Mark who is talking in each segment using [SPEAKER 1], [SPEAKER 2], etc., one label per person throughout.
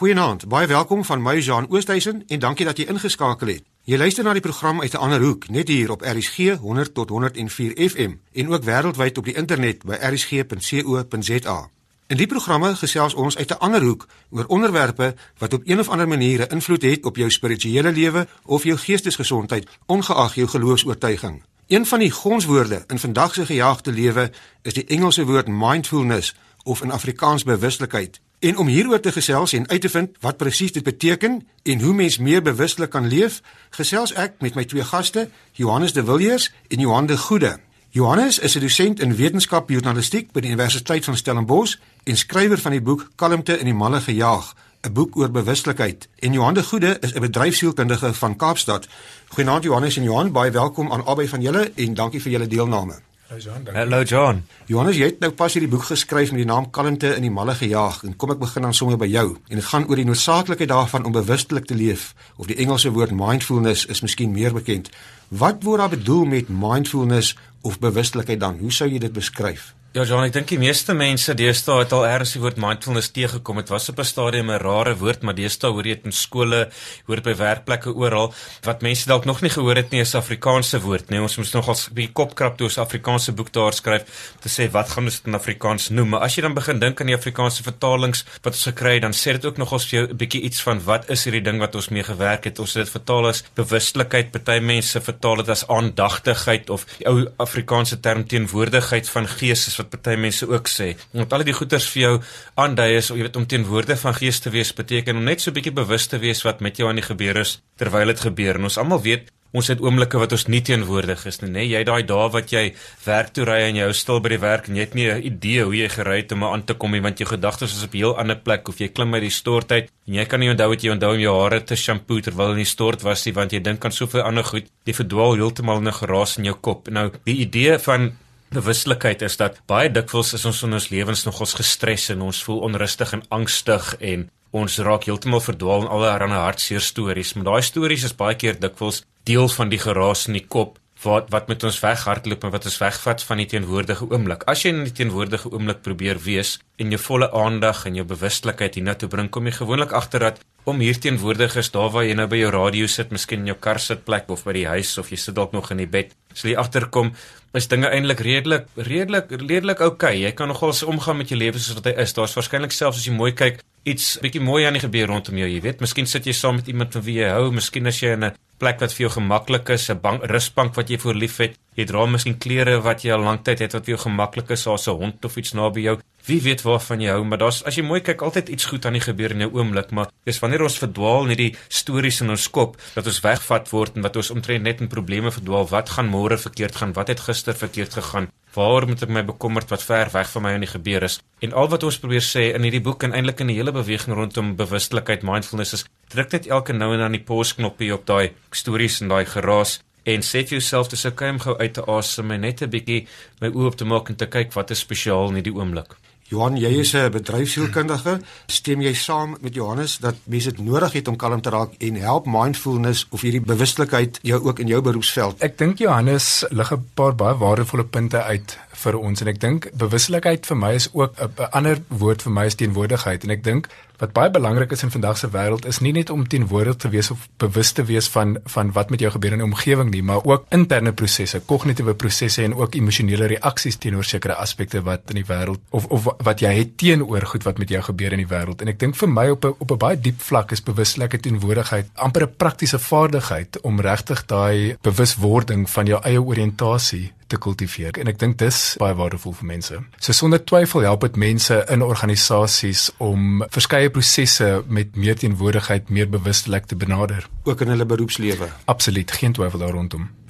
[SPEAKER 1] Goeienaand, baie welkom van my Jean Oosthuizen en dankie dat jy ingeskakel het. Jy luister na die program uit 'n ander hoek, net hier op RSG 100 tot 104 FM en ook wêreldwyd op die internet by rsg.co.za. In die programme gesels ons uit 'n ander hoek oor onderwerpe wat op een of ander manier 'n invloed het op jou spirituele lewe of jou geestesgesondheid, ongeag jou geloofs-oortuiging. Een van die gonswoorde in vandag se gejaagde lewe is die Engelse woord mindfulness of in Afrikaans bewustelikheid. En om hieroor te gesels en uit te vind wat presies dit beteken en hoe mens meer bewustelik kan leef, gesels ek met my twee gaste, Johannes de Villiers en Johan de Goede. Johannes is 'n dosent in wetenskap journalistiek by die Universiteit van Stellenbosch en skrywer van die boek Kalmte in die malle gejaag, 'n boek oor bewustelikheid. En Johan de Goede is 'n bedryfsielkundige van Kaapstad. Goeienaand Johannes en Johan, baie welkom aan albei van julle en dankie vir julle deelname.
[SPEAKER 2] Hallo John.
[SPEAKER 3] Hallo John.
[SPEAKER 1] Johannes, jy het nou pas hierdie boek geskryf met die naam Kalmte in die malle gejaag en kom ek begin dan sommer by jou. En dit gaan oor die noodsaaklikheid daarvan om bewustelik te leef of die Engelse woord mindfulness is miskien meer bekend. Wat word daar bedoel met mindfulness of bewustelikheid dan? Hoe sou jy dit beskryf?
[SPEAKER 3] Ja, John, ek dink die meeste mense deesdae het al eers die woord mindfulness teëgekom. Dit was op 'n stadium 'n rare woord, maar deesdae hoor jy dit in skole, hoor dit by werkplekke oral. Wat mense dalk nog nie gehoor het nie is Afrikaanse woord, nee. Ons moet nogal 'n bietjie kop krap toe ons Afrikaanse boek daar skryf te sê wat gaan ons dit in Afrikaans noem. Maar as jy dan begin dink aan die Afrikaanse vertalings wat ons gekry het, dan sê dit ook nog ons vir jou 'n bietjie iets van wat is hierdie ding wat ons mee gewerk het. Ons het dit vertaal as bewustelikheid. Party mense vertaal dit as aandagtigheid of die ou Afrikaanse term teenwoordigheid van gees wat party mense ook sê. Want al die goeters vir jou aandui is, jy weet om teenwoorde van gees te wees beteken om net so 'n bietjie bewus te wees wat met jou aan die gebeur is terwyl dit gebeur. En ons almal weet Ons het oomblikke wat ons nie teenwoordig is nie, nê? Jy daai dae wat jy werk toe ry en jy hou stil by die werk en jy het nie 'n idee hoe jy gery het om aan te kom nie want jou gedagtes is op 'n heel ander plek of jy klim uit die stort uit en jy kan nie onthou wat jy onthou om jou hare te shampoo terwyl in die stort was nie want jy dink aan soveel ander goed. Jy verdwaal heeltemal in 'n geraas in jou kop. Nou, die idee van bewustelikheid is dat baie dikwels is ons in ons lewens nog ons gestres en ons voel onrustig en angstig en ons raak heeltemal verdwaal in allerlei hartseer stories maar daai stories is baie keer dikwels deel van die geraas in die kop wat wat met ons weghardloop en wat ons wegvat van die teenwoordige oomblik. As jy in die teenwoordige oomblik probeer wees en jou volle aandag en jou bewustelikheid hiernatoe bring, kom jy gewoonlik agter dat om hier teenwoordig is daar waar jy nou by jou radio sit, miskien in jou kar sitplek of by die huis of jy sit dalk nog in die bed. Sal jy agterkom is dinge eintlik redelik redelik redelik oukei. Okay. Jy kan nogal omgaan met jou lewe soos wat hy is. Daar's waarskynlik selfs as jy mooi kyk, iets bietjie mooi aan die gebeur rondom jou. Jy weet, miskien sit jy saam met iemand van wie jy hou, miskien as jy in 'n plek wat vir jou gemaklik is, 'n bank rusbank wat jy voor liefhet. Jy dra miskien klere wat jy al lank tyd het wat vir jou gemaklik is, soos 'n hond of iets naby jou. Wie weet waarvan jy hou, maar daar's as jy mooi kyk altyd iets goed aan die gebeur in jou oomblik, maar dis wanneer ons verdwaal in hierdie stories in ons kop dat ons wegvat word en wat ons omtrent net in probleme verdwaal. Wat gaan môre verkeerd gaan? Wat het gister verkeerd gegaan? Waar moet ek my bekommerd wat ver weg van my aan die gebeur is? En al wat ons probeer sê in hierdie boek en eintlik in die hele beweging rondom bewustelikheid, mindfulness is druk net elke nou en dan die pause knoppie op daai stories en daai geraas en sê vir jouself dis okay om gou uit te asem en net 'n bietjie my oë op te maak en te kyk wat is spesiaal in hierdie oomblik.
[SPEAKER 1] Johan, jy is 'n bedryfsielkundige. Stem jy saam met Johannes dat mense dit nodig het om kalm te raak en help mindfulness of hierdie bewustelikheid jou ook in jou beroepsveld?
[SPEAKER 2] Ek dink Johannes lig 'n paar baie waardevolle punte uit vir ons en ek dink bewustelikheid vir my is ook 'n ander woord vir my is teenwoordigheid en ek dink wat baie belangrik is in vandag se wêreld is nie net om teenwoordig te wees of bewus te wees van van wat met jou gebeur in die omgewing nie, maar ook interne prosesse, kognitiewe prosesse en ook emosionele reaksies teenoor sekere aspekte wat in die wêreld of of wat jy het teenoor goed wat met jou gebeur in die wêreld. En ek dink vir my op 'n op 'n baie diep vlak is bewusstellike teenwoordigheid amper 'n praktiese vaardigheid om regtig daai bewuswording van jou eie oriëntasie te kultiveer en ek dink dis baie waardevol vir mense. So sonder twyfel help dit mense in organisasies om verskeie prosesse met meer teenwoordigheid meer bewustelik te benader,
[SPEAKER 1] ook in hulle beroepslewe.
[SPEAKER 2] Absoluut, geen twyfel daaroor.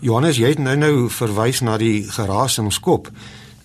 [SPEAKER 1] Johannes, jy het nou-nou verwys na die geraas in ons kop.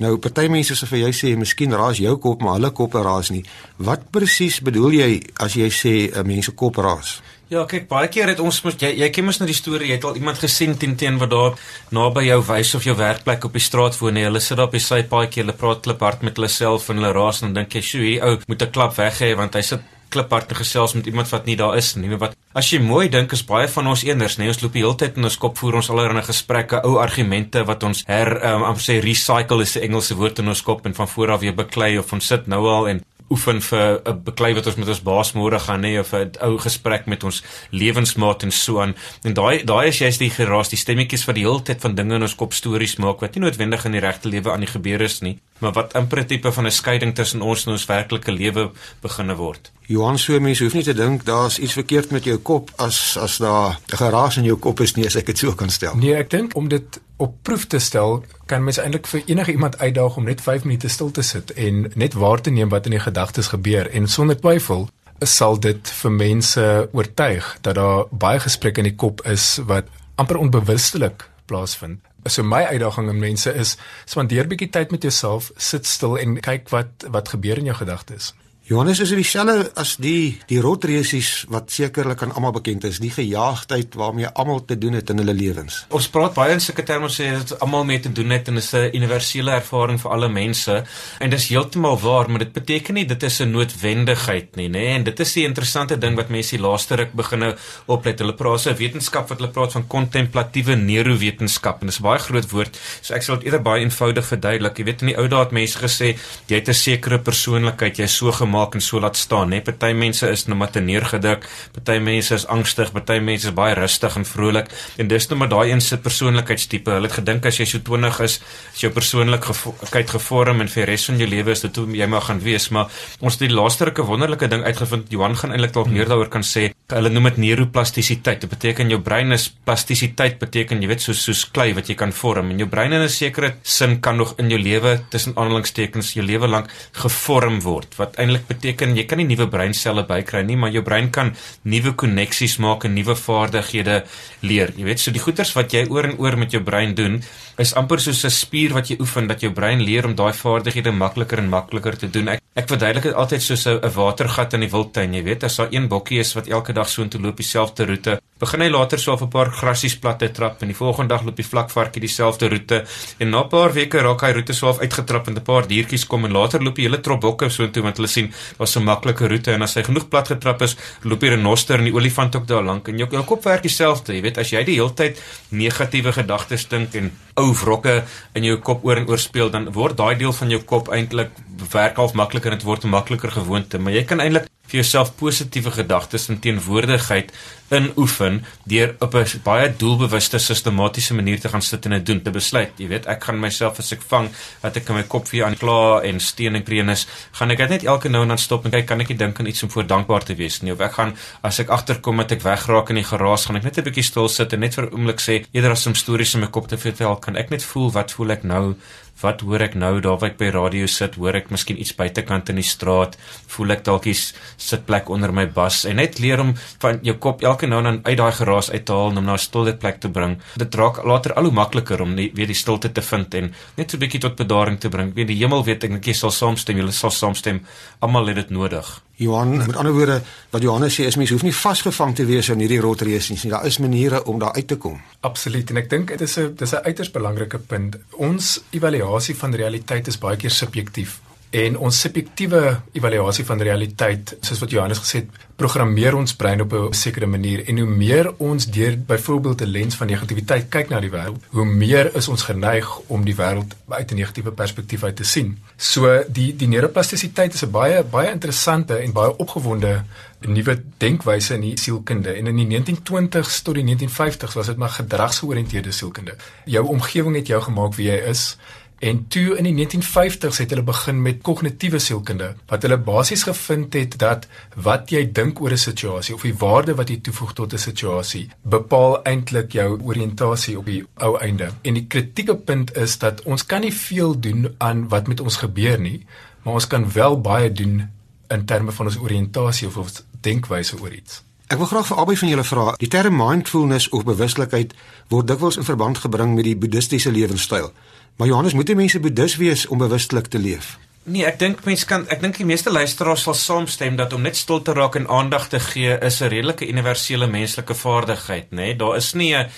[SPEAKER 1] Nou party mense sê vir jy sê miskien raas jou kop maar hulle koppe raas nie. Wat presies bedoel jy as jy sê 'n mens se kop raas?
[SPEAKER 3] Ja, kyk, baie keer het ons mos jy jy ken mos nou die storie, jy het al iemand gesien teen teen wat daar naby jou wys of jou werkplek op die straat woon, hulle sit daar op die sypaadjie, hulle praat kliphard met hulle self en hulle raas en dink jy, "Sjoe, hier ou moet 'n klap weg hê want hy sit kliphard te gesels met iemand wat nie daar is nie." Maar wat as jy mooi dink is baie van ons eenders, nee, ons loop die hele tyd in ons kop voer ons allerlei gesprekke, ou argumente wat ons her um, amper sê recycle is 'n Engelse woord in ons kop en van voor af weer beklei of ons sit nou al en oefen vir 'n beklei wat ons met ons baas môre gaan hê of 'n ou gesprek met ons lewensmaat en so aan. En daai daai is jy's die geraas, die stemmetjies wat die hele tyd van dinge in ons kop stories maak wat nie noodwendig in die regte lewe aan die gebeur is nie, maar wat in prinsipe van 'n skeiding tussen ons en ons werklike lewe beginne word.
[SPEAKER 1] Johan so mense hoef nie te dink daar's iets verkeerd met jou kop as as daar 'n geraas in jou kop is nie as ek dit so kan stel.
[SPEAKER 2] Nee, ek dink om dit op proef te stel, kan mens eintlik vir enige iemand uitdaag om net 5 minute stil te sit en net waar te neem wat in die gedagtes gebeur en sonder twyfel sal dit vir mense oortuig dat daar baie gesprekke in die kop is wat amper onbewustelik plaasvind. So my uitdaging aan mense is spandeer bietjie tyd met jouself, sit stil en kyk wat wat gebeur in jou gedagtes.
[SPEAKER 1] Johannes is dieselfde as die die rotresies wat sekerlik aan almal bekend is, die gejaagdheid waarmee almal te doen het in hulle lewens.
[SPEAKER 3] Ons praat baie in sulke terme sê dit almal mee te doen het en dit is 'n universele ervaring vir alle mense en dis heeltemal waar, maar dit beteken nie dit is 'n noodwendigheid nie, nê? Nee? En dit is die interessante ding wat mense die laaste ruk begine oplet. Hulle praat 'n wetenskap wat hulle praat van kontemplatiewe neurowetenskap en dis 'n baie groot woord. So ek sal dit eerder baie eenvoudig verduidelik. Jy weet in die ou dae het mense gesê jy het 'n sekere persoonlikheid, jy's so maak en so laat staan, né? Party mense is nou maar te neergedruk, party mense is angstig, party mense is baie rustig en vrolik. En dis nou maar daai een se persoonlikheidstipe. Hulle het gedink as jy so 20 is, is jou persoonlikheid gevorm en vir die res van jou lewe is dit hoe jy maar gaan wees, maar ons het die laaste ruk 'n wonderlike ding uitgevind. Johan gaan eintlik dalk meer daaroor kan sê. Hulle noem dit neuroplastisiteit. Dit beteken jou brein is plastisiteit beteken jy weet soos soos klei wat jy kan vorm en jou brein in 'n sekere sin kan nog in jou lewe tussen aanhalingstekens jou lewe lank gevorm word wat eintlik beteken jy kan nie nuwe breinselle bykry nie, maar jou brein kan nuwe koneksies maak en nuwe vaardighede leer. Jy weet, so die goeters wat jy oor en oor met jou brein doen, is amper soos 'n spier wat jy oefen dat jou brein leer om daai vaardighede makliker en makliker te doen. Ek ek verduidelik dit altyd soos 'n watergat in die wildtuin, jy weet, as daar een bokkie is wat elke dag so intoe loop dieselfde roete, begin hy later so op 'n paar grassies platte trap en die volgende dag loop die vlakvarkie dieselfde roete en na 'n paar weke raak hy roete so af uitgetrap en 'n paar diertjies kom en later loop die hele trop bokke so intoe want hulle sien daar's 'n maklike roete en as hy genoeg plat getrap is, loop die renoster en die olifant ook daar lank. En jou, jou kop werk dieselfde, jy weet, as jy die hele tyd negatiewe gedagtes dink en ou wrokke in jou kop oor en oor speel, dan word daai deel van jou kop eintlik werk half makliker en dit word 'n makliker gewoonte, maar jy kan eintlik vir jouself positiewe gedagtes en teenwoordigheid inoefen deur op 'n baie doelbewuste sistematiese manier te gaan sit en dit doen te besluit. Jy weet ek gaan myself as ek vang dat ek in my kop vir aan kla en steen en preenis gaan ek net elke nou en dan stop en kyk kan ek nie dink aan iets om voor dankbaar te wees nie? Of ek gaan as ek agterkom dat ek wegraak in die geraas gaan ek net 'n bietjie stil sit en net vir 'n oomblik sê eerder as om stories in my kop te vertel kan ek net voel wat voel ek nou wat hoor ek nou daar waar ek by radio sit? Hoor ek miskien iets buitekant in die straat? Voel ek dalk iets sitplek onder my bas? En net leer om van jou kop elke nou en dan uit daai geraas uit te haal om na 'n stilte plek te bring. Dit raak later al hoe makliker om nie, weer die stilte te vind en net so 'n bietjie tot bedaring te bring. Weet die hemel weet ek net jy sal saamstem jy sal saamstem. Almal het dit nodig
[SPEAKER 1] Johan, met ander woorde, wat Johannes sê is mens hoef nie vasgevang te wees in hierdie rotreusies nie. Daar is maniere om daar uit te kom.
[SPEAKER 2] Absoluut. En ek dink dit is 'n dis 'n uiters belangrike punt. Ons evaluasie van realiteit is baie keer subjektief. En ons subjektiewe evaluasie van realiteit, soos wat Johannes gesê het, programmeer ons brein op 'n sekere manier en hoe meer ons deur byvoorbeeld 'n lens van negativiteit kyk na die wêreld, hoe meer is ons geneig om die wêreld uit 'n negatiewe perspektief uit te sien. So die die neuroplastisiteit is 'n baie baie interessante en baie opgewonde nuwe denkwyse in die sielkunde en in die 1920s tot die 1950s was dit maar gedragsgeoriënteerde sielkunde. Jou omgewing het jou gemaak wie jy is. En toe in die 1950s het hulle begin met kognitiewe sielkunde wat hulle basies gevind het dat wat jy dink oor 'n situasie of die waarde wat jy toevoeg tot 'n situasie bepaal eintlik jou oriëntasie op die ou einde. En die kritieke punt is dat ons kan nie veel doen aan wat met ons gebeur nie, maar ons kan wel baie doen in terme van ons oriëntasie of ons denkwyse oor iets.
[SPEAKER 1] Ek wil graag vir albei van julle vra, die term mindfulness of bewuslikheid word dikwels in verband gebring met die boeddhistiese lewenstyl. Maar Johannes, moet die mense boeddhis wees om bewustelik te leef?
[SPEAKER 3] Nee, ek dink mense kan ek dink die meeste luisteraars sal saamstem dat om net stil te raak en aandag te gee is 'n redelike universele menslike vaardigheid, nê? Nee? Daar is nie 'n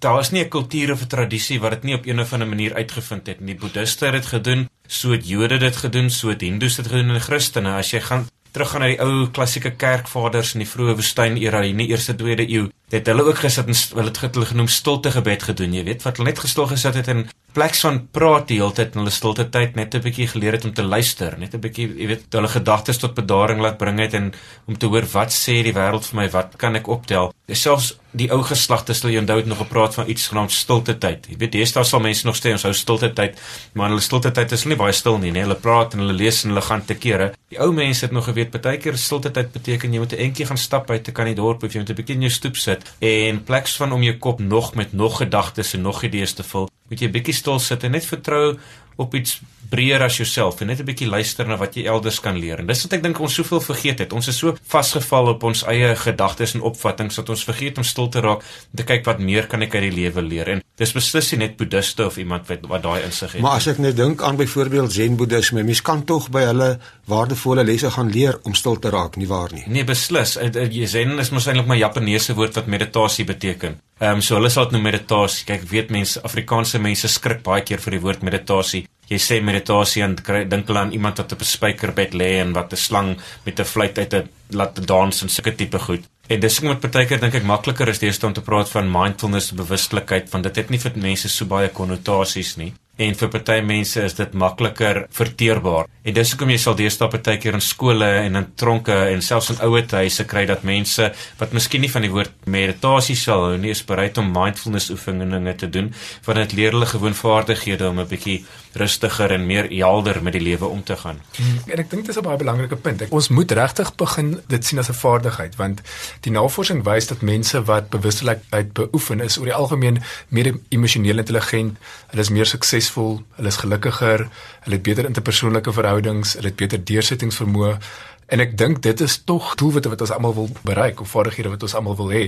[SPEAKER 3] daar is nie 'n kultuur of 'n tradisie wat dit nie op een of ander manier uitgevind het nie. Die boeddhiste het dit gedoen, so het Jode dit gedoen, so het Hindoes dit gedoen en Christene. As jy gaan teruggaan na die ou klassieke kerkvaders in die vroeë woestyn era in die eerste tweede eeu het hulle ook gesit en hulle het hulle genoem stilte gebed gedoen, jy weet, wat hulle net gestil gesit het en plek van praat die hele tyd in hulle stilte tyd net 'n bietjie geleer het om te luister, net 'n bietjie, jy weet, hulle gedagtes tot bedaring laat bring het en om te hoor wat sê die wêreld vir my, wat kan ek optel? Selfs die ou geslagte sal jy onthou het nog gepraat van iets genaamd stilte tyd. Jy weet, deesdae sal mense nog sê ons hou stilte tyd, maar hulle stilte tyd is nie baie stil nie, nee, hulle praat en hulle lees en hulle gaan te kere. Die ou mense het nog geweet partykeer stilte tyd beteken jy moet 'n entjie gaan stap uit te kan die dorp of jy moet 'n bietjie in jou stoep sit en pleks van om jou kop nog met nog gedagtes en nog idees te vul moet jy bietjie stil sit en net vertrou op iets breër as jouself en net 'n bietjie luister na wat jy elders kan leer. En dis wat ek dink ons soveel vergeet het. Ons is so vasgeval op ons eie gedagtes en opvattinge dat ons vergeet om stil te raak en te kyk wat meer kan ek uit die lewe leer. En dis beslis nie net boeddiste of iemand wat wat daai insig het.
[SPEAKER 1] Maar as ek net dink aan byvoorbeeld Zen boeddhisme, mens kan tog by hulle waardevolle lesse gaan leer om stil te raak, nie waar nie?
[SPEAKER 3] Nee, beslis. Zen is mos eintlik maar Japaneese woord wat meditasie beteken. Ehm um, so hulle sal dit noem meditasie. Kyk, ek weet mense, Afrikaanse mense skrik baie keer vir die woord meditasie jy sê meditasie en dink hulle aan iemand wat op 'n spykerbed lê en wat 'n slang met 'n fluit uit 'n laat dans en sulke tipe goed. En dis ek moet partykeer dink ek makliker is deesdae om te praat van mindfulness, bewustelikheid, want dit het nie vir mense so baie konnotasies nie en vir party mense is dit makliker verteerbaar. En dis hoekom jy sal deesdae partykeer in skole en in tronke en selfs in ouer huise kry dat mense wat miskien nie van die woord meditasie sal hou nie, is bereid om mindfulness oefeninge te doen want dit leer hulle gewoon vaardighede om 'n bietjie rustiger en meer helder met die lewe om te gaan.
[SPEAKER 2] Hmm. En ek dink dis 'n baie belangrike punt. Ek, ons moet regtig begin dit sien as 'n vaardigheid want die navorsing wys dat mense wat bewustelikheid beoefen is oor die algemeen meer emosioneel intelligent, hulle is meer sukses suksesvol, hulle is gelukkiger, hulle het beter interpersoonlike verhoudings, hulle het beter deursettingsvermoë en ek dink dit is tog doelwitte wat ons almal wil bereik of vaardighede wat ons almal wil hê.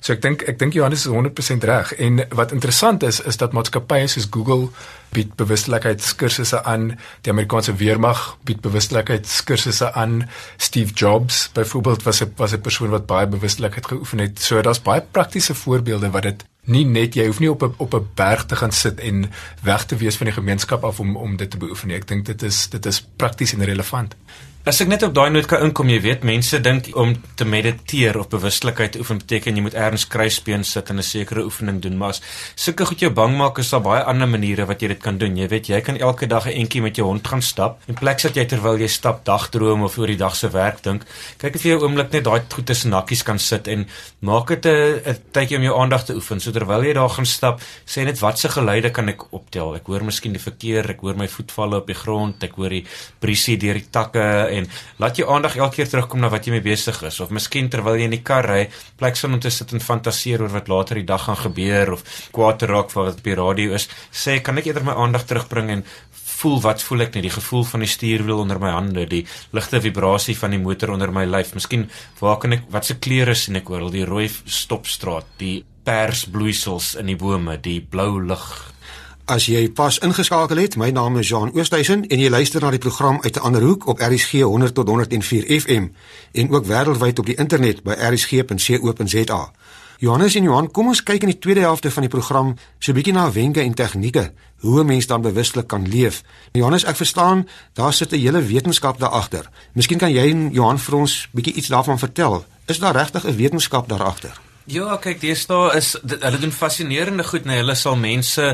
[SPEAKER 2] So ek dink ek dink Johannes is 100% reg en wat interessant is is dat maatskappye soos Google bied bewustelikheidskursusse aan, die Amerikaanse weermag bied bewustelikheidskursusse aan, Steve Jobs byvoorbeeld was 'n was 'n persoon wat baie bewustelikheid geoefen het. So daar's baie praktiese voorbeelde wat dit nie net jy hoef nie op 'n op 'n berg te gaan sit en weg te wees van die gemeenskap af om om dit te beoefen nie. Ek dink dit is dit is prakties en relevant.
[SPEAKER 3] As ek net op daai noot kan inkom, jy weet, mense dink om te mediteer of bewustelikheid oefen beteken jy moet ergens kruisbeen sit en 'n sekere oefening doen, maar sulke goed jou bang maak is daar baie ander maniere wat jy dit kan doen. Jy weet, jy kan elke dag 'n entjie met jou hond gaan stap in plek dat jy terwyl jy stap dagdroom of oor die dag se werk dink. Kyk of jy 'n oomblik net daai goed tussen nakkies kan sit en maak dit 'n tydjie om jou aandag te oefen. So terwyl jy daar gaan stap, sê net watse geluide kan ek optel? Ek hoor miskien die verkeer, ek hoor my voetvalle op die grond, ek hoor die briesie deur die takke en laat jou aandag elke keer terugkom na wat jy mee besig is. Of miskien terwyl jy in die kar ry, plek son om te sit en fantasieer oor wat later die dag gaan gebeur of kwaad te raak vir wat op die radio is, sê kan ek eerder my aandag terugbring en voel wat voel ek net die gevoel van die stuurwiel onder my hande, die ligte vibrasie van die motor onder my lyf. Miskien waar kan ek wat se kleure sien ek oor die rooi stopstraat, die pers bloeisels in die bome, die blou lig
[SPEAKER 1] As jy pas ingeskakel het, my naam is Jean Oosthuizen en jy luister na die program uit 'n ander hoek op RSG 100 tot 104 FM en ook wêreldwyd op die internet by rsg.co.za. Johannes en Johan, kom ons kyk in die tweede helfte van die program so 'n bietjie na wenke en tegnieke hoe 'n mens dan bewustelik kan leef. Johannes, ek verstaan, daar sit 'n hele wetenskap daar agter. Miskien kan jy en Johan vir ons bietjie iets daarvan vertel. Is daar regtig 'n wetenskap daar agter?
[SPEAKER 3] Ja, kyk, deesdae is dit, hulle doen fascinerende goed, nee, hulle sal mense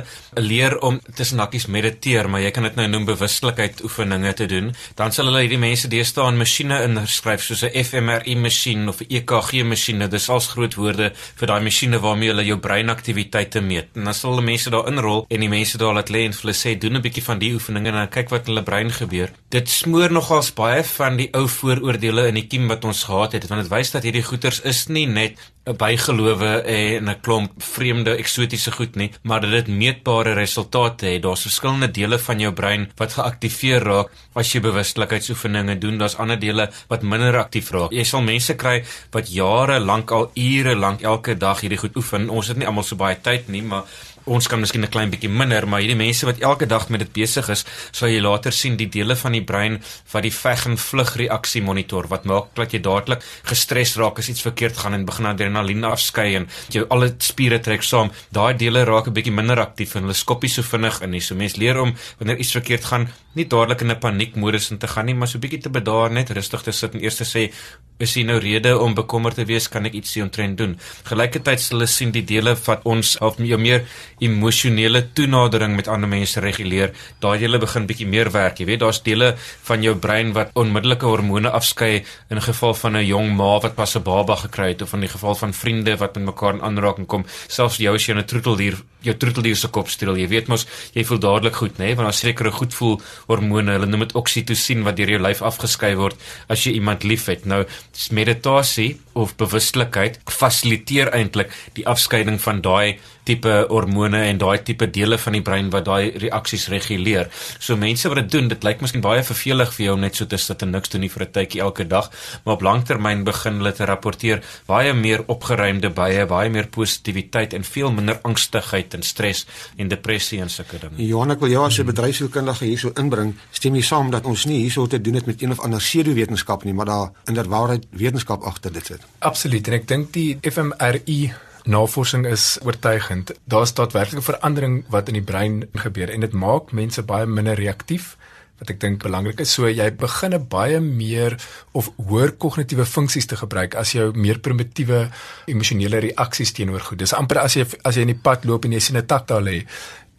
[SPEAKER 3] leer om tussen hakkies mediteer, maar jy kan dit nou noem bewustelikheid oefeninge te doen. Dan sal hulle hierdie mense deesdae aan masjiene inskryf soos 'n fMRI masjien of 'n EKG masjiene. Dis als groot woorde vir daai masjiene waarmee hulle jou breinaktiwiteite meet. En dan sal hulle mense daar inrol en die mense daar laat lê en hulle sê doen 'n bietjie van die oefeninge en dan kyk wat in hulle brein gebeur. Dit smoor nogals baie van die ou vooroordeele in die kiem wat ons gehad het, want dit wys dat hierdie goeters is nie net 'n bygelowe en 'n klomp vreemde eksotiese goed nie, maar dit meetbare resultate het. Daar's verskillende dele van jou brein wat geaktiveer raak as jy bewustelykheidsoefeninge doen. Daar's ander dele wat minder aktief raak. Jy sal mense kry wat jare lank al ure lank elke dag hierdie goed oefen. Ons het nie almal so baie tyd nie, maar ons kan miskien 'n klein bietjie minder, maar hierdie mense wat elke dag met dit besig is, sal jy later sien die dele van die brein wat die veg en vlug reaksie monitor wat maak dat jy dadelik gestres raak as iets verkeerd gaan en begin adrenalien afskei en jou alle spiere trek saam. Daai dele raak 'n bietjie minder aktief en hulle skop nie so vinnig in nie. So mense leer om wanneer iets verkeerd gaan, nie dadelik in 'n paniekmodus in te gaan nie, maar so 'n bietjie te bedaar, net rustig te sit en eers te sê is hier nou rede om bekommerd te wees, kan ek iets hieromtrent doen. Gelykertyd sal hulle sien die dele wat ons jou meer emosionele toenadering met ander mense reguleer, daai dele begin bietjie meer werk. Jy weet, daar's dele van jou brein wat onmiddellike hormone afskei in geval van 'n jong ma wat pas 'n baba gekry het of in die geval van vriende wat met mekaar in aanraking kom. Selfs jou as jy 'n troeteldier, jou troeteldier se kop streel, jy weet mos, jy voel dadelik goed, nê, nee? want daar sekere goed voel hormone, hulle noem dit oksitosien wat deur jou lyf afgeskei word as jy iemand liefhet. Nou, meditasie of bewustelikheid fasiliteer eintlik die afskeiding van daai tipe hormone en daai tipe dele van die brein wat daai reaksies reguleer. So mense wat dit doen, dit lyk miskien baie vervelig vir jou om net so te sit en niks doen nie vir 'n tydjie elke dag, maar op langtermyn begin hulle te rapporteer baie meer opgeruimde bye, baie meer positiwiteit en veel minder angstigheid en stres en depressie en sulke dinge.
[SPEAKER 1] Johan, ek wil jou as 'n bedryfskundige hierso inbring. Stem jy saam dat ons nie hierso te doen het met een of ander pseudowetenskap nie, maar daar inderwaarheid wetenskap agter dit sit?
[SPEAKER 2] Absoluut. En ek dink die fMRI navorsing is oortuigend. Daar's daadwerklike verandering wat in die brein gebeur en dit maak mense baie minder reaktief wat ek dink belangrik is. So jy begin 'n baie meer of hoër kognitiewe funksies te gebruik as jou meer primitiewe emosionele reaksies teenoor goed. Dis amper as jy as jy in die pad loop en jy sien 'n tak daar lê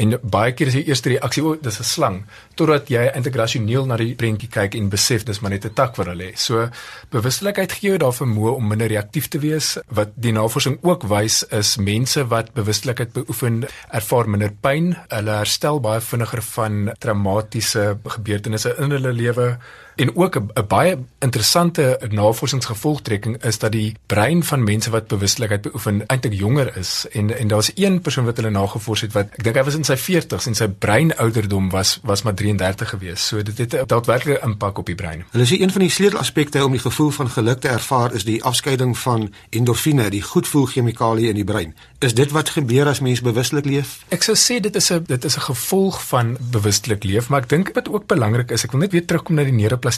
[SPEAKER 2] En baie keer is die eerste reaksie, o, dis 'n slang, totdat jy integrasioneel na die prentjie kyk en besef dis maar net 'n tak wat hulle lê. So bewustelikheid gee jou daar vermoë om minder reaktief te wees. Wat die navorsing ook wys is mense wat bewustelikheid beoefen, ervaar minder pyn. Hulle herstel baie vinniger van traumatiese gebeurtenisse in hulle lewe. En ook 'n baie interessante navorsingsgevolgtrekking is dat die brein van mense wat bewustelikheid beoefen eintlik jonger is en en daar's een persoon wat hulle nagevors het wat ek dink hy was in sy 40s en sy breinouderdom was was maar 33 gewees. So dit het 'n daadwerklike impak op die brein.
[SPEAKER 1] Hulle sê een van die sleutelaspekte om die gevoel van geluk te ervaar is die afskeiding van endorfine, die goedvoelchemikalie in die brein. Is dit wat gebeur as mens bewustelik leef?
[SPEAKER 2] Ek sou sê dit is 'n dit is 'n gevolg van bewustelik leef, maar ek dink wat ook belangrik is, ek wil net weer terugkom na die neuroplastisiteit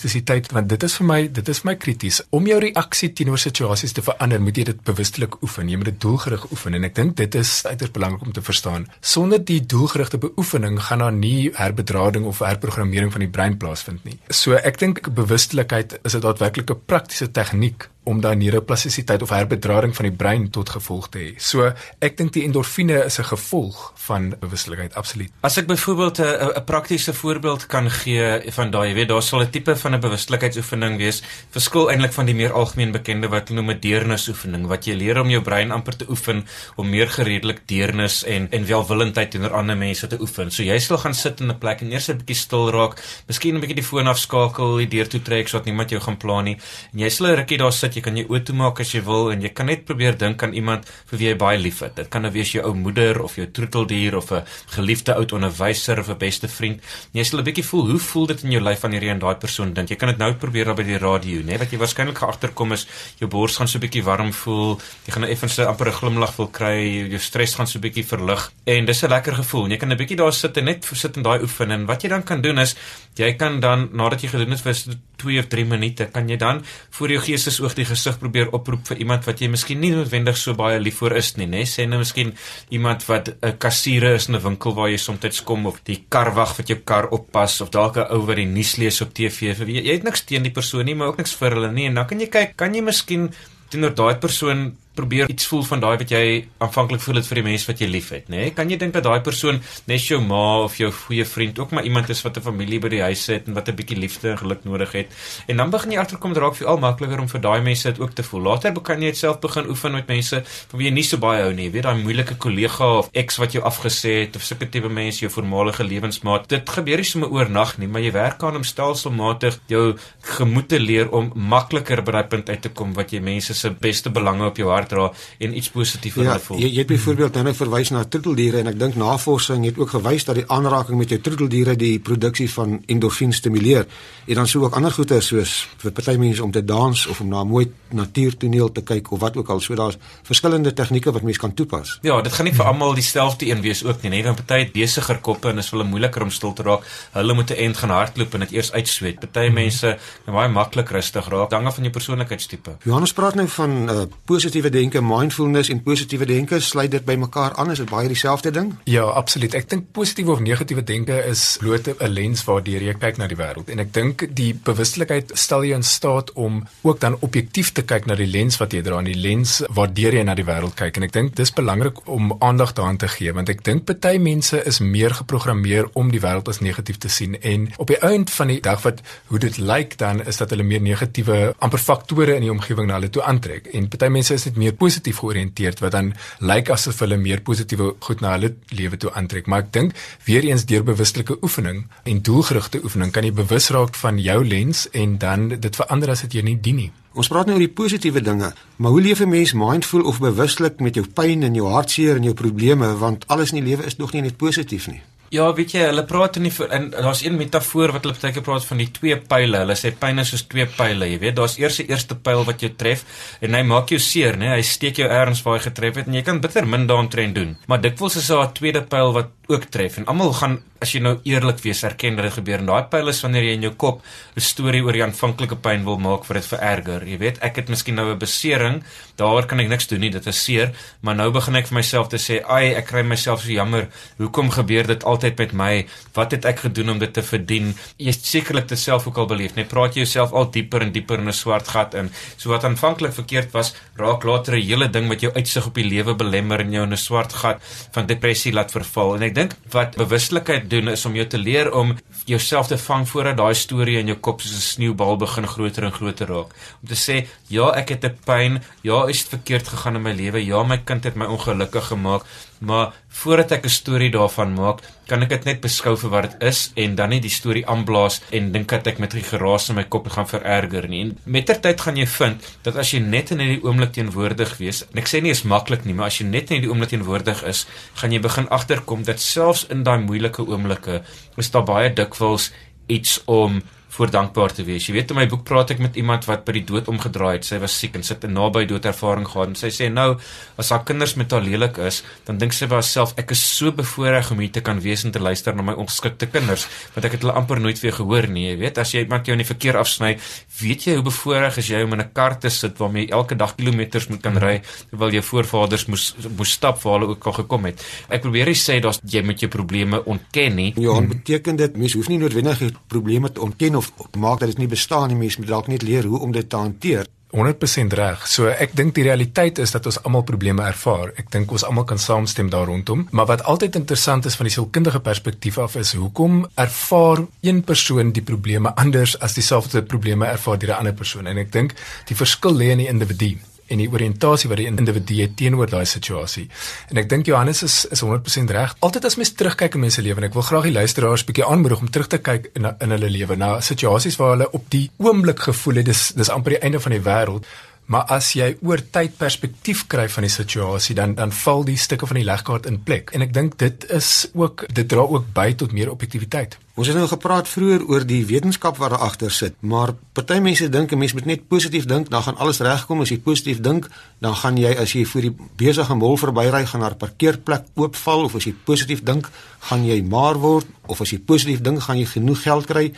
[SPEAKER 2] want dit is vir my dit is vir my krities. Om jou reaksie teenoor situasies te verander, moet jy dit bewustelik oefen. Jy moet dit doelgerig oefen en ek dink dit is uiters belangrik om te verstaan. Sonder die doelgerigte beoefening gaan daar nie herbedrading of herprogrammering van die brein plaasvind nie. So ek dink bewustelikheid is 'n daadwerklike praktiese tegniek om daai neuroplastisiteit of herbedrading van die brein tot gevolg te hê. So ek dink die endorfine is 'n gevolg van bewustelikheid absoluut.
[SPEAKER 3] As ek byvoorbeeld 'n 'n praktiese voorbeeld kan gee van daai, jy weet, daar sal 'n tipe van 'n bewustelikheidsoefening wees, verskil eintlik van die meer algemeen bekende wat hulle noem 'n deernisoefening, wat jy leer om jou brein amper te oefen om meer gereedelik deernis en en welwillendheid teenoor ander mense te oefen. So jy sal gaan sit in 'n plek en eers 'n bietjie stil raak, miskien 'n bietjie die foon afskakel, die deur toe trek sodat niemand jou gaan pla nie. En jy sal 'n rukkie daar sit jy kan jou oë toemaak as jy wil en jy kan net probeer dink aan iemand vir wie jy baie liefhet. Dit kan nou wees jou ou moeder of jou troeteldier of 'n geliefde oud onderwyser of 'n beste vriend. En jy sal 'n bietjie voel hoe voel dit in jou lyf wanneer jy aan daai persoon dink. Jy kan dit nou probeer by die radio, né? Wat jy waarskynlik agterkom is jou bors gaan so 'n bietjie warm voel. Jy gaan 'n effense amper 'n glimlag wil kry. Jou stres gaan so 'n bietjie verlig en dis 'n lekker gevoel. En jy kan 'n bietjie daar sit en net sit in daai oefen en wat jy dan kan doen is jy kan dan nadat jy gedoen het vir 2 of 3 minute kan jy dan voor jou geestesoog die gesig probeer oproep vir iemand wat jy miskien nie noodwendig so baie lief vir is nie, né? Sê nou miskien iemand wat 'n kassiere is in 'n winkel waar jy soms kom of die karwag wat jou kar oppas of dalk 'n ou wat die nuus lees op TV. Jy, jy het niks teen die persoon nie, maar ook niks vir hulle nie en dan kan jy kyk, kan jy miskien teenoor daai persoon probeer iets voel van daai wat jy aanvanklik voel het vir die mense wat jy liefhet, nê? Nee? Kan jy dink dat daai persoon net jou ma of jou goeie vriend ook maar iemand is wat 'n familie by die huis het en wat 'n bietjie liefde en geluk nodig het? En dan begin jy agterkom dit raak vir al makliker om vir daai mense dit ook te voel. Later kan jy dit self begin oefen met mense van wie jy nie so baie hou nie. Weet daai moeilike kollega of ex wat jou afgesê het of sulke tipe mense, jou voormalige lewensmaat. Dit gebeur nie sommer oornag nie, maar jy werk aan om stelselmatig jou gemoed te leer om makliker by daai punt uit te kom wat jy mense se beste belange op jou hart hart dra en iets positief vir
[SPEAKER 1] ja,
[SPEAKER 3] hulle voel.
[SPEAKER 1] Jy, jy het byvoorbeeld nou verwys na troeteldiere en ek dink navorsing het ook gewys dat die aanraking met jou troeteldiere die produksie van endorfien stimuleer. En dan sou ook ander goeie soos vir party mense om te dans of om na 'n mooi natuurtoneel te kyk of wat ook al. So daar's verskillende tegnieke wat mense kan toepas.
[SPEAKER 3] Ja, dit gaan nie vir almal dieselfde een wees ook nie. Net dan party het besiger koppe en is hulle moeiliker om stil te raak. Hulle moet 'n end gaan hardloop en dit eers uitsweet. Party mense kan baie maklik rustig raak. Dankie van jou persoonlikheidstipe.
[SPEAKER 1] Johannes praat nou van uh, positiewe denke, mindfulness en positiewe denke, sluit dit by mekaar aan? Is dit baie dieselfde ding?
[SPEAKER 2] Ja, absoluut. Ek dink positiewe of negatiewe denke is bloot 'n lens waardeur jy kyk na die wêreld. En ek dink die bewustelikheid stel jou in staat om ook dan objektief te kyk na die lens wat jy dra, en die lens waardeur jy na die wêreld kyk. En ek dink dis belangrik om aandag daaraan te gee, want ek dink party mense is meer geprogrammeer om die wêreld as negatief te sien en op die einde van die dag wat hoe dit lyk dan is dat hulle meer negatiewe amper faktore in die omgewing na hulle toe aantrek. En party mense is net meer positief georiënteerd wat dan lyk asof hulle meer positiewe goed na hulle lewe toe aantrek. Maar ek dink weer eens deur bewustelike oefening en doelgerigte oefening kan jy bewus raak van jou lens en dan dit verander as dit jou nie dien nie.
[SPEAKER 1] Ons praat nou oor die positiewe dinge, maar hoe leef 'n mens mindful of bewustelik met jou pyn en jou hartseer en jou probleme want alles in die lewe is nog nie net positief nie.
[SPEAKER 3] Ja, weet jy, hulle praat in die en daar's een metafoor wat hulle baie keer praat van die twee pile. Hulle sê pyn is soos twee pile, jy weet, daar's eers die eerste pyl wat jou tref en hy maak jou seer, né? Hy steek jou ergens waar hy getref het en jy kan bitter min daaraan doen. Maar dikwels is daar 'n tweede pyl wat ook tref en almal gaan as jy nou eerlik wees erken dat dit gebeur en daai pyl is wanneer jy in jou kop 'n storie oor die aanvanklike pyn wil maak vir dit vererger jy weet? Ek het miskien nou 'n besering daar kan ek niks doen nie dit is seer maar nou begin ek vir myself te sê ai ek kry myself so jammer. Hoekom gebeur dit altyd met my? Wat het ek gedoen om dit te verdien? Jy sekerlik te self ook al beleef net praat jy jouself al dieper en dieper in 'n swart gat in. So wat aanvanklik verkeerd was raak later 'n hele ding wat jou uitsig op die lewe belemmer en jou in 'n swart gat van depressie laat verval. En ek dink wat bewustelikheid doen is om jou te leer om jouself te vang voordat daai storie in jou kop soos 'n sneeubal begin groter en groter raak. Om te sê, ja, ek het 'n pyn, ja, is dit verkeerd gegaan in my lewe, ja, my kind het my ongelukkig gemaak, maar voordat ek 'n storie daarvan maak, kan ek dit net beskou vir wat dit is en dan nie die storie aanblaas en dink dat ek met die geraas in my kop gaan vererger nie. En mettertyd gaan jy vind dat as jy net in hierdie oomblik teenwoordig wees, en ek sê nie is maklik nie, maar as jy net in hierdie oomblik teenwoordig is, gaan jy begin agterkom dat selfs in daai moeilike oomblikke is daar baie dikwels iets om voor dankbaar te wees. Jy weet in my boek praat ek met iemand wat by die dood omgedraai het. Sy was siek en sit 'n naby doodervaring gehad en sy sê nou as haar kinders met haar lelik is, dan dink sy vir haarself ek is so bevoorreg om hier te kan wees en te luister na my ongeskikte kinders, want ek het hulle amper nooit weer gehoor nie. Jy weet as jy iemand jou in die verkeer afsny, weet jy hoe bevoorreg is jy om in 'n kar te sit waarmee jy elke dag kilometers moet kan ry terwyl jou voorvaders moes moes stap waar hulle ook al gekom het. Ek probeer nie sê dat jy met jou probleme ontken nie.
[SPEAKER 1] Ja, beteken dit mens hoef nie noodwendig probleme te ontken of maak dat dit nie bestaan nie. Mense moet dalk net leer hoe om dit te hanteer.
[SPEAKER 2] 100% reg. So ek dink die realiteit is dat ons almal probleme ervaar. Ek dink ons almal kan saamstem daar rondom. Maar wat altyd interessant is van die sielkundige perspektief af is hoekom ervaar een persoon die probleme anders as dieselfde probleme ervaar deur 'n ander persoon? En ek dink die verskil lê in die individu en die oriëntasie wat die individu het teenoor daai situasie. En ek dink Johannes is is 100% reg. Altyd as mens terugkyk in mense lewe en ek wil graag die luisteraars bietjie aanmoedig om terug te kyk in in hulle lewe na situasies waar hulle op die oomblik gevoel het dis dis amper die einde van die wêreld. Maar as jy oor tyd perspektief kry van die situasie, dan dan val die stukke van die legkaart in plek. En ek dink dit is ook dit dra ook by tot meer objektiviteit.
[SPEAKER 1] Ons het nou gepraat vroeër oor die wetenskap wat daar agter sit, maar party mense dink 'n mens moet net positief dink, dan gaan alles regkom. As jy positief dink, dan gaan jy as jy voor die besige mol verbyry gaan 'n parkeerplek oopval of as jy positief dink, gaan jy maar word of as jy positief dink, gaan jy genoeg geld kry.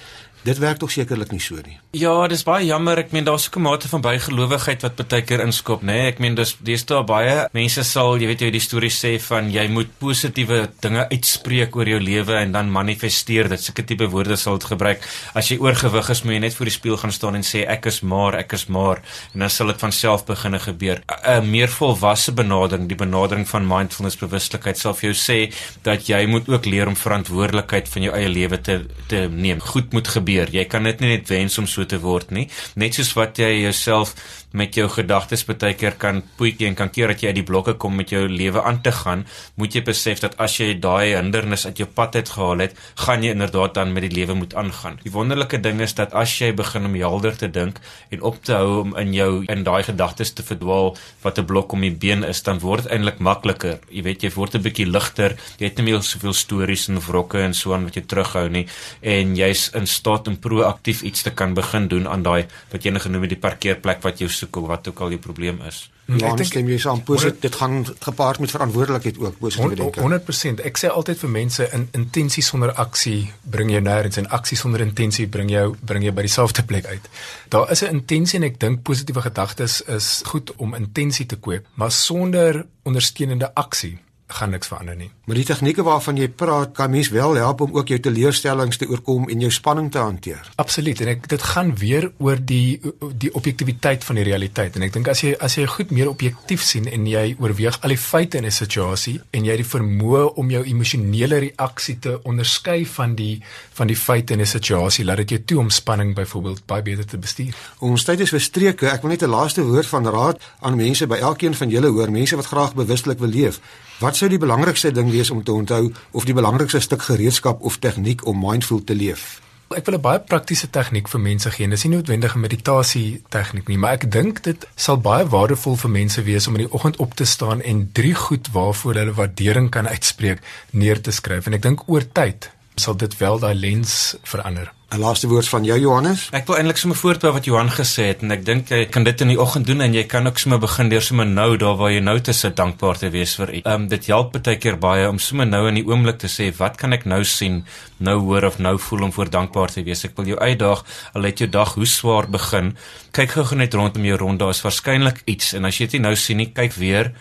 [SPEAKER 1] Dit werk tog sekerlik nie so nie.
[SPEAKER 3] Ja, dis baie jammer. Ek meen daar's ook 'n mate van bygelowigheid wat baie keer inskop, nê? Nee? Ek meen dis dis daar baie mense sal, jy weet jy die storie sê van jy moet positiewe dinge uitspreek oor jou lewe en dan manifesteer dit. Sulke tipe woorde sal dit gebruik. As jy oorgewig is, moet jy net voor die spieël gaan staan en sê ek is maar, ek is maar en dan sal dit van self begine gebeur. 'n Meer volwasse benadering, die benadering van mindfulness bewustelikheid sal vir jou sê dat jy moet ook leer om verantwoordelikheid van jou eie lewe te te neem. Goed moet gebeur gebeur. Jy kan dit nie net wens om so te word nie. Net soos wat jy jouself met jou gedagtes baie keer kan poetjie en kan keer dat jy uit die blokke kom met jou lewe aan te gaan, moet jy besef dat as jy daai hindernis uit jou pad uit gehaal het, gaan jy inderdaad dan met die lewe moet aangaan. Die wonderlike ding is dat as jy begin om helder te dink en op te hou om in jou in daai gedagtes te verdwaal wat 'n blok om die been is, dan word dit eintlik makliker. Jy weet jy word 'n bietjie ligter. Jy het nie meer soveel stories en wrokke en so aan wat jou terughou nie en jy's in staat geld om proaktief iets te kan begin doen aan daai wat jy nou genoem het die parkeerplek wat jy soek of wat ook al die probleem is.
[SPEAKER 1] Ja, ek dink stem jy saam. Positief, dit gaan gepaard met verantwoordelikheid ook, positiewe denke.
[SPEAKER 2] 100%. Ek sê altyd vir mense in intensie sonder aksie bring jou nêrens en aksie sonder intensie bring jou bring jou by dieselfde plek uit. Daar is 'n intensie en ek dink positiewe gedagtes is goed om intensie te kweek, maar sonder ondersteunende aksie gaan niks verander nie.
[SPEAKER 1] Maar die tegnieke waarvan jy praat, kan mens wel help om ook jou teleurstellings te oorkom en jou spanning te hanteer.
[SPEAKER 2] Absoluut. En ek dit gaan weer oor die die objektiviteit van die realiteit. En ek dink as jy as jy goed meer objektief sien en jy oorweeg al die feite in 'n situasie en jy het die vermoë om jou emosionele reaksie te onderskei van die van die feite in 'n situasie, laat dit jou toe om spanning byvoorbeeld baie beter te bestuur.
[SPEAKER 1] Ons tyd is verstreke. Ek wil net 'n laaste woord van raad aan mense by elkeen van julle hoor, mense wat graag bewustelik wil leef. Wat sou die belangrikste ding wees om te onthou of die belangrikste stuk gereedskap of tegniek om mindful te leef?
[SPEAKER 2] Ek wil 'n baie praktiese tegniek vir mense gee. Dis nie noodwendig 'n meditasie tegniek nie, maar ek dink dit sal baie waardevol vir mense wees om in die oggend op te staan en drie goed waarvoor hulle waardering kan uitspreek neer te skryf. En ek dink oor tyd sal dit wel daai lens verander.
[SPEAKER 1] 'n Laaste woord van jou Johannes?
[SPEAKER 3] Ek wil eintlik sommer voortbou wat Johan gesê het en ek dink jy kan dit in die oggend doen en jy kan ook sommer begin deur sommer nou daar waar jy nou te sit dankbaar te wees vir iets. Ehm um, dit help baie keer baie om sommer nou in die oomblik te sê wat kan ek nou sien, nou hoor of nou voel om voor dankbaar te wees. Ek wil jou uitdaag al het jou dag hoe swaar begin, kyk gou net rondom jou rond, daar is waarskynlik iets en as jy dit nou sien, nie kyk weer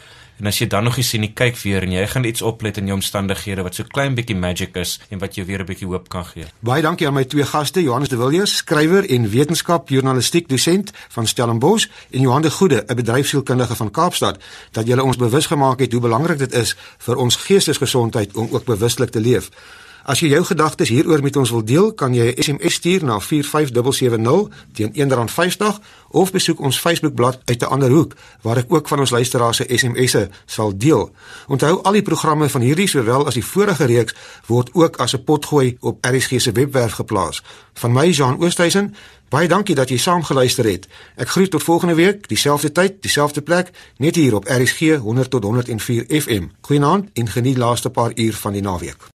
[SPEAKER 3] En as jy dan nog nie sien nie, kyk weer en jy gaan iets oplet in jou omstandighede wat so klein bietjie magic is en wat jou weer 'n bietjie hoop kan gee.
[SPEAKER 1] Baie dankie aan my twee gaste, Johannes de Villiers, skrywer en wetenskap journalistiek dosent van Stellenbosch en Johan de Goede, 'n bedryfsielkundige van Kaapstad, dat julle ons bewus gemaak het hoe belangrik dit is vir ons geestesgesondheid om ook bewustelik te leef. As jy jou gedagtes hieroor met ons wil deel, kan jy 'n SMS stuur na 45770 teen R1.50 of besoek ons Facebookblad uit 'n ander hoek waar ek ook van ons luisteraars se SMS'e sal deel. Onthou al die programme van hierdie sowel as die vorige reeks word ook as 'n potgooi op RSG se webwerf geplaas. Van my Jean Oosthuizen, baie dankie dat jy saam geluister het. Ek groet tot volgende week, dieselfde tyd, dieselfde plek, net hier op RSG 100 tot 104 FM. Goeienaand en geniet laaste paar uur van die naweek.